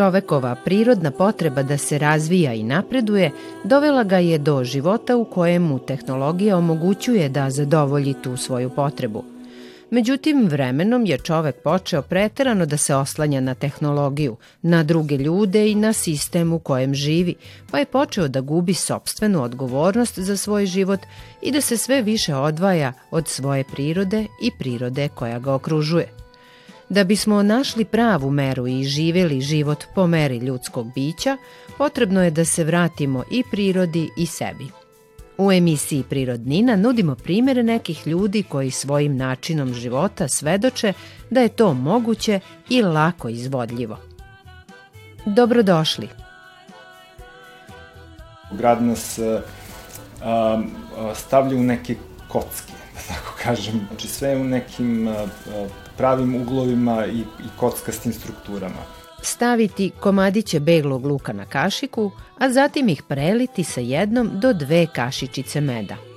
Čovekova prirodna potreba da se razvija i napreduje dovela ga je do života u kojemu tehnologija omogućuje da zadovolji tu svoju potrebu. Međutim, vremenom je čovek počeo preterano da se oslanja na tehnologiju, na druge ljude i na sistem u kojem živi, pa je počeo da gubi sobstvenu odgovornost za svoj život i da se sve više odvaja od svoje prirode i prirode koja ga okružuje. Da bismo našli pravu meru i živeli život po meri ljudskog bića, potrebno je da se vratimo i prirodi i sebi. U emisiji Prirodnina nudimo primere nekih ljudi koji svojim načinom života svedoče da je to moguće i lako izvodljivo. Dobrodošli. Grad nas a, stavlja u neke kocke, kažem. Znači sve u nekim pravim uglovima i, i kockastim strukturama staviti komadiće beglog luka na kašiku, a zatim ih preliti sa jednom do dve kašičice meda.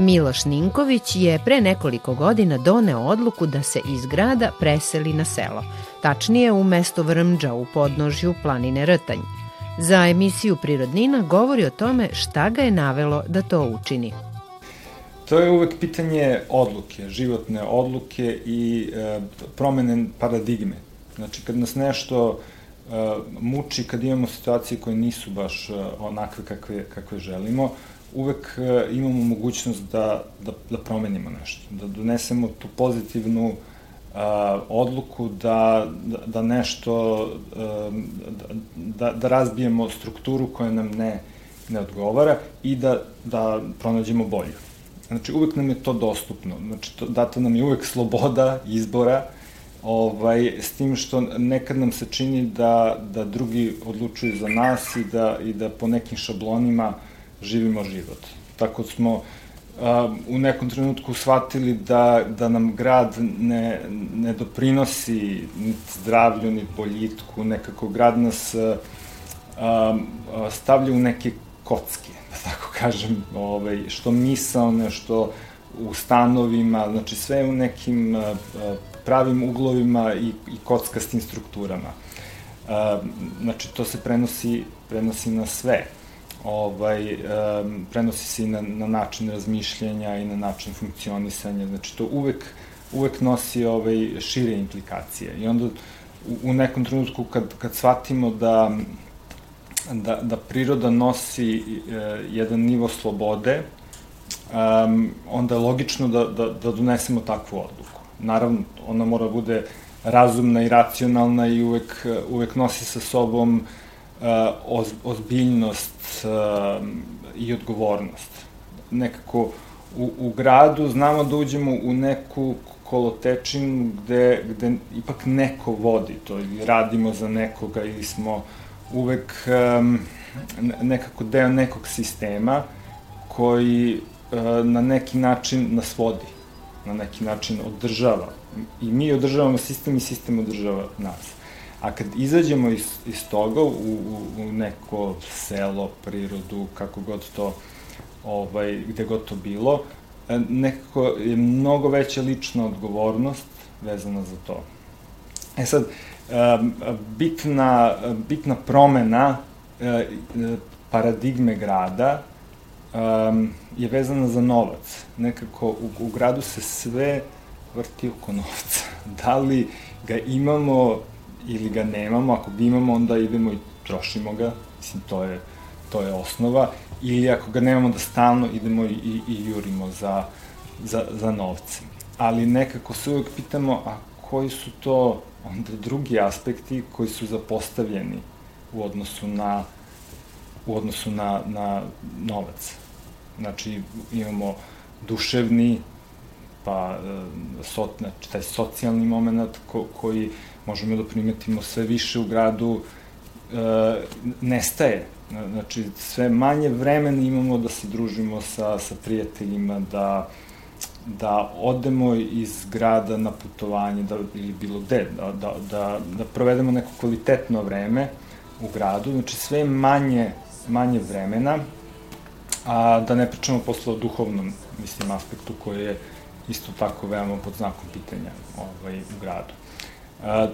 Miloš Ninković je pre nekoliko godina doneo odluku da se iz grada preseli na selo, tačnije u mesto Vrmđa u podnožju planine Rtanj. Za emisiju Prirodnina govori o tome šta ga je navelo da to učini. To je uvek pitanje odluke, životne odluke i e, promene paradigme. Znači, kad nas nešto e, muči, kad imamo situacije koje nisu baš e, onakve kakve, kakve želimo, uvek e, imamo mogućnost da, da, da promenimo nešto, da donesemo tu pozitivnu a, odluku da, da, da nešto, a, da, da razbijemo strukturu koja nam ne, ne odgovara i da, da pronađemo bolju. Znači, uvek nam je to dostupno. Znači, to, data nam je uvek sloboda izbora, ovaj, s tim što nekad nam se čini da, da drugi odlučuju za nas i da, i da po nekim šablonima uh, živimo život. Tako smo u nekom trenutku shvatili da, da nam grad ne, ne doprinosi ni zdravlju, ni boljitku, nekako grad nas stavlja u neke kocke, da tako kažem, ovaj, što misalne, što u stanovima, znači sve u nekim pravim uglovima i, i kockastim strukturama. Znači, to se prenosi, prenosi na sve ovaj, um, prenosi se i na, na način razmišljanja i na način funkcionisanja, znači to uvek, uvek nosi ovaj, šire implikacije. I onda u, u nekom trenutku kad, kad shvatimo da, da, da priroda nosi e, jedan nivo slobode, um, onda je logično da, da, da donesemo takvu odluku. Naravno, ona mora da bude razumna i racionalna i uvek, uvek nosi sa sobom uh, uh, ozbiljnost uh, i odgovornost. Nekako u, u gradu znamo da uđemo u neku kolotečinu gde, gde ipak neko vodi to ili radimo za nekoga ili smo uvek um, nekako deo nekog sistema koji uh, na neki način nas vodi, na neki način održava. I mi održavamo sistem i sistem održava nas. A kad izađemo iz, iz toga u, u, u neko selo, prirodu, kako god to, ovaj, gde god to bilo, e, nekako je mnogo veća lična odgovornost vezana za to. E sad, bitna, bitna promena e, paradigme grada je vezana za novac. Nekako u, u gradu se sve vrti oko novca. Da li ga imamo ili ga nemamo, ako ga imamo onda idemo i trošimo ga, mislim to je, to je osnova, ili ako ga nemamo da stalno idemo i, i, i jurimo za, za, za novce. Ali nekako se uvek pitamo, a koji su to onda drugi aspekti koji su zapostavljeni u odnosu na u odnosu na, na novac. Znači, imamo duševni, pa e, so, znači, taj socijalni moment ko, koji možemo da primetimo sve više u gradu e, nestaje. Znači, sve manje vremena imamo da se družimo sa, sa prijateljima, da, da odemo iz grada na putovanje da, ili bilo gde, da, da, da, da provedemo neko kvalitetno vreme, u gradu, znači sve manje, manje vremena, a da ne pričamo posle o duhovnom, mislim, aspektu koji je isto tako veoma pod znakom pitanja ovaj, u gradu. A,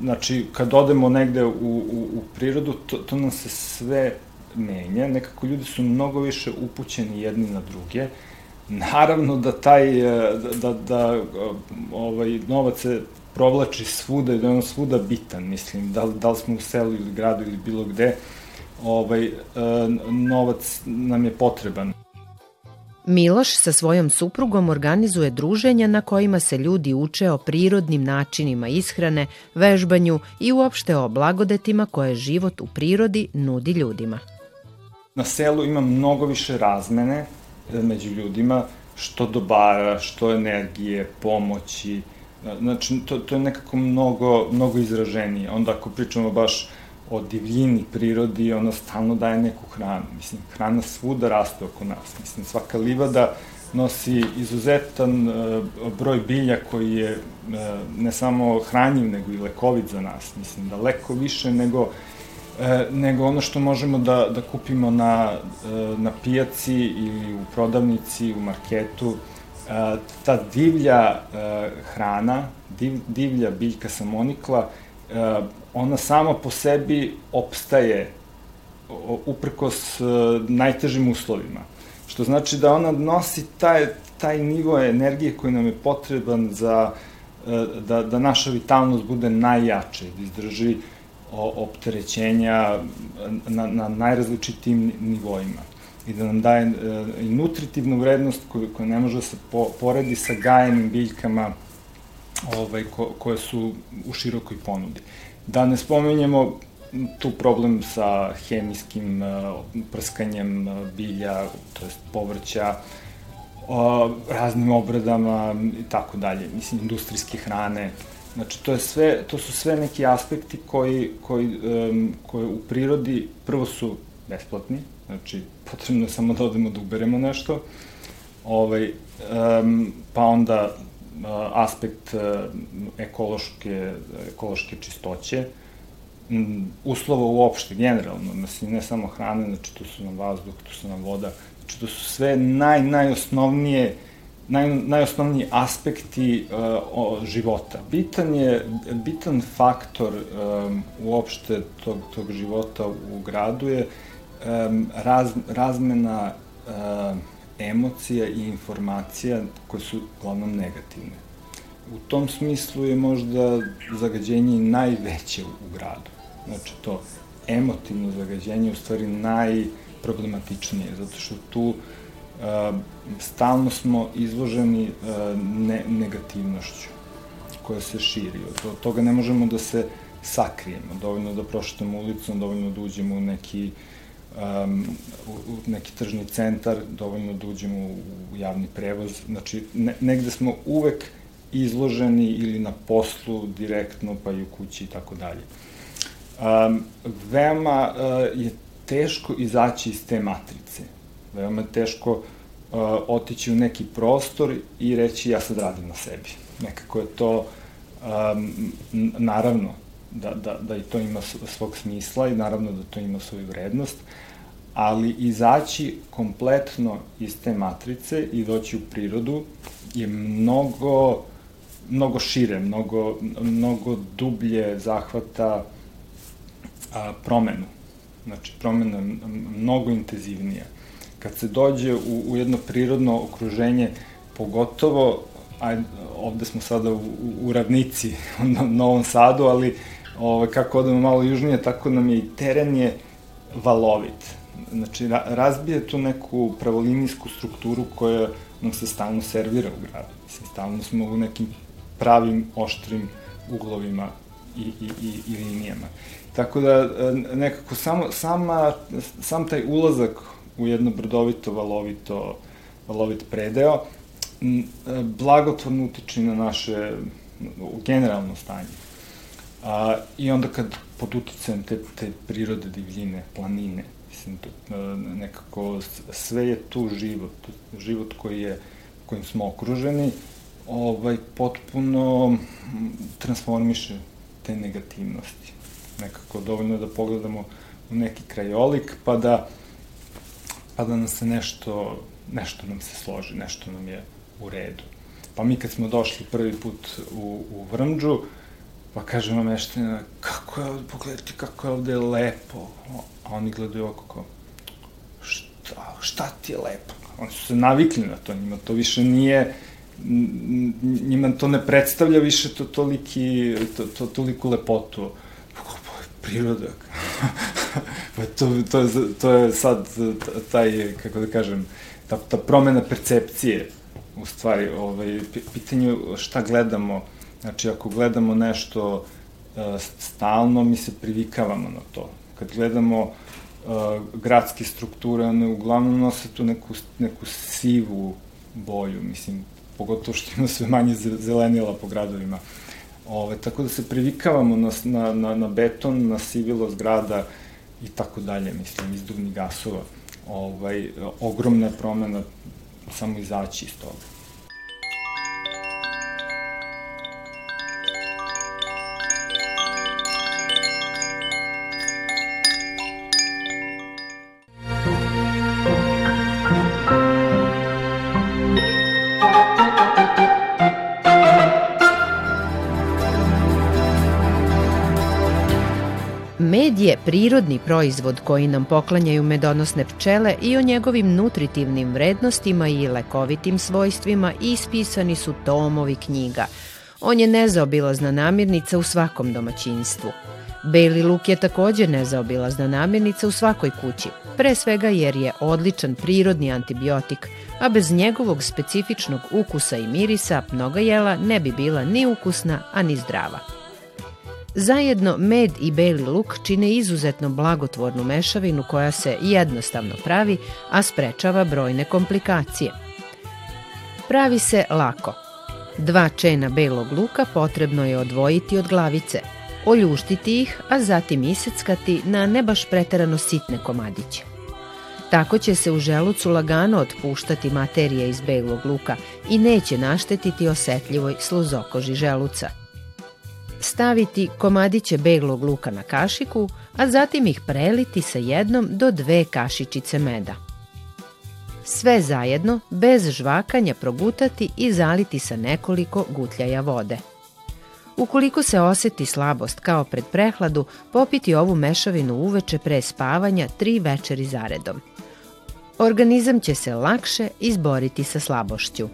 znači, kad odemo negde u, u, u prirodu, to, to nam se sve menja, nekako ljudi su mnogo više upućeni jedni na druge, Naravno da taj, da, da, da ovaj, novac se provlači svuda i da je on svuda bitan, mislim, da, da li smo u selu ili gradu ili bilo gde, ovaj, e, novac nam je potreban. Miloš sa svojom suprugom organizuje druženja na kojima se ljudi uče o prirodnim načinima ishrane, vežbanju i uopšte o blagodetima koje život u prirodi nudi ljudima. Na selu ima mnogo više razmene e, među ljudima, što dobara, što energije, pomoći, Znači, to, to je nekako mnogo, mnogo izraženije. Onda ako pričamo baš o divljini, prirodi, ona stalno daje neku hranu. Mislim, hrana svuda raste oko nas. Mislim, svaka livada nosi izuzetan uh, broj bilja koji je uh, ne samo hranjiv, nego i lekovit za nas. Mislim, daleko više nego uh, nego ono što možemo da, da kupimo na, na pijaci ili u prodavnici, u marketu, ta divlja hrana, div, divlja biljka samonikla, ona sama po sebi opstaje uprkos najtežim uslovima. Što znači da ona nosi taj, taj nivo energije koji nam je potreban za da, da naša vitalnost bude najjača i da izdrži opterećenja na, na najrazličitim nivoima i da nam daje i nutritivnu vrednost koju, koja ne može da se po, poredi sa gajenim biljkama ovaj, ko, koje su u širokoj ponudi. Da ne spomenjemo tu problem sa hemijskim uh, prskanjem uh, bilja, to jest povrća, uh, raznim obradama i tako dalje, mislim, industrijske hrane. Znači, to, je sve, to su sve neki aspekti koji, koji, um, koji u prirodi prvo su besplatni, Znači, potrebno je samo da odemo da uberemo nešto. Ovaj, um, pa onda aspekt uh, ekološke, ekološke čistoće, um, uslova uopšte, generalno, znači, ne samo hrane, znači tu su nam vazduh, tu su nam voda, znači to su sve naj, najosnovnije naj, najosnovniji aspekti uh, o, života. Bitan je, bitan faktor um, uopšte tog, tog života u gradu je um, raz, razmena uh, emocija i informacija koje su uglavnom negativne. U tom smislu je možda zagađenje najveće u gradu. Znači to emotivno zagađenje je u stvari najproblematičnije, zato što tu uh, stalno smo izloženi uh, ne, negativnošću koja se širi. Od toga ne možemo da se sakrijemo. Dovoljno da prošetamo ulicom, dovoljno da uđemo u neki uh, um, u, u neki tržni centar, dovoljno da uđemo u, u javni prevoz. Znači, ne, negde smo uvek izloženi ili na poslu direktno, pa i u kući i tako dalje. Um, veoma uh, je teško izaći iz te matrice. Veoma je teško uh, otići u neki prostor i reći ja sad radim na sebi. Nekako je to, um, naravno, da, da, da i to ima svog smisla i naravno da to ima svoju vrednost, ali izaći kompletno iz te matrice i doći u prirodu je mnogo, mnogo šire, mnogo, mnogo dublje zahvata a, promenu. Znači, promena je mnogo intenzivnija. Kad se dođe u, u jedno prirodno okruženje, pogotovo, ajde, ovde smo sada u, u ravnici, u Novom Sadu, ali ovaj, kako odemo malo južnije, tako nam je i teren je valovit. Znači, ra razbije tu neku pravolinijsku strukturu koja nam se stalno servira u gradu. Mislim, stalno smo u nekim pravim, oštrim uglovima i, i, i, i linijama. Tako da, e, nekako, samo, sama, sam taj ulazak u jedno brdovito, valovito, valovit predeo, e, blagotvorno utiče na naše generalno stanje. A, I onda kad pod uticajem te, te prirode, divljine, planine, mislim, to, e, nekako sve je tu život, život koji je, kojim smo okruženi, ovaj, potpuno transformiše te negativnosti. nekako dovoljno da pogledamo u neki krajolik, pa da, pa da nam se nešto, nešto nam se složi, nešto nam je u redu. Pa mi kad smo došli prvi put u, u Vrmđu, pa kaže nam meština, kako je ovde, pogledajte kako je ovde lepo. A oni gledaju oko kao, šta, šta ti je lepo? Oni su se navikli na to, njima to više nije, njima to ne predstavlja više to toliki, to, to, toliku lepotu. Pa, priroda. pa to, to, je, to je sad taj, kako da kažem, ta, ta promena percepcije u stvari, ovaj, pitanje šta gledamo, znači ako gledamo nešto uh, stalno, mi se privikavamo na to. Kad gledamo uh, gradske strukture, one uglavnom nose tu neku, neku sivu boju, mislim, pogotovo što ima sve manje zelenila po gradovima. Ove, tako da se privikavamo na, na, na, na beton, na sivilo zgrada i tako dalje, mislim, izduvni gasova. Ovaj, ogromna promena samo izaći iz toga. Je prirodni proizvod koji nam poklanjaju medonosne pčele i o njegovim nutritivnim vrednostima i lekovitim svojstvima ispisani su tomovi knjiga. On je nezaobilazna namirnica u svakom domaćinstvu. Beli luk je takođe nezaobilazna namirnica u svakoj kući, pre svega jer je odličan prirodni antibiotik, a bez njegovog specifičnog ukusa i mirisa mnoga jela ne bi bila ni ukusna, a ni zdrava. Zajedno med i beli luk čine izuzetno blagotvornu mešavinu koja se jednostavno pravi, a sprečava brojne komplikacije. Pravi se lako. Dva čena belog luka potrebno je odvojiti od glavice, oljuštiti ih, a zatim iseckati na ne baš preterano sitne komadiće. Tako će se u želucu lagano otpuštati materija iz belog luka i neće naštetiti osetljivoj sluzokoži želuca – staviti komadiće beglog luka na kašiku, a zatim ih preliti sa jednom do dve kašičice meda. Sve zajedno, bez žvakanja, progutati i zaliti sa nekoliko gutljaja vode. Ukoliko se oseti slabost kao pred prehladu, popiti ovu mešavinu uveče pre spavanja tri večeri zaredom. Organizam će se lakše izboriti sa slabošću.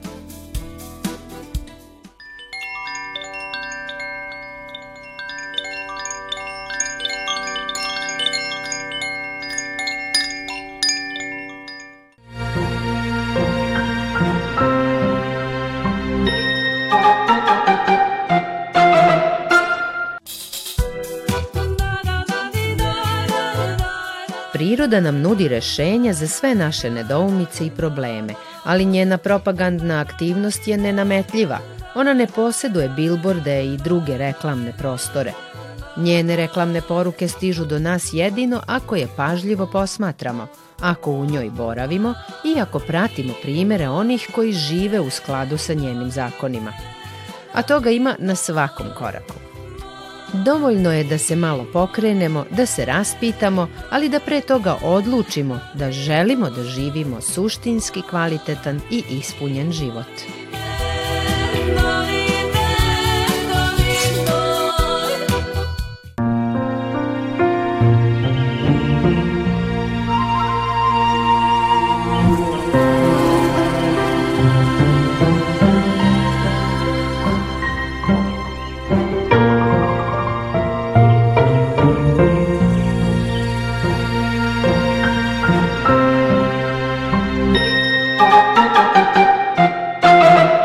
Priroda nam nudi rešenja za sve naše nedoumice i probleme, ali njena propagandna aktivnost je nenametljiva. Ona ne poseduje bilborde i druge reklamne prostore. Njene reklamne poruke stižu do nas jedino ako je pažljivo posmatramo, ako u njoj boravimo i ako pratimo primere onih koji žive u skladu sa njenim zakonima. A toga ima na svakom koraku. Dovoljno je da se malo pokrenemo, da se raspitamo, ali da pre toga odlučimo da želimo da živimo suštinski kvalitetan i ispunjen život.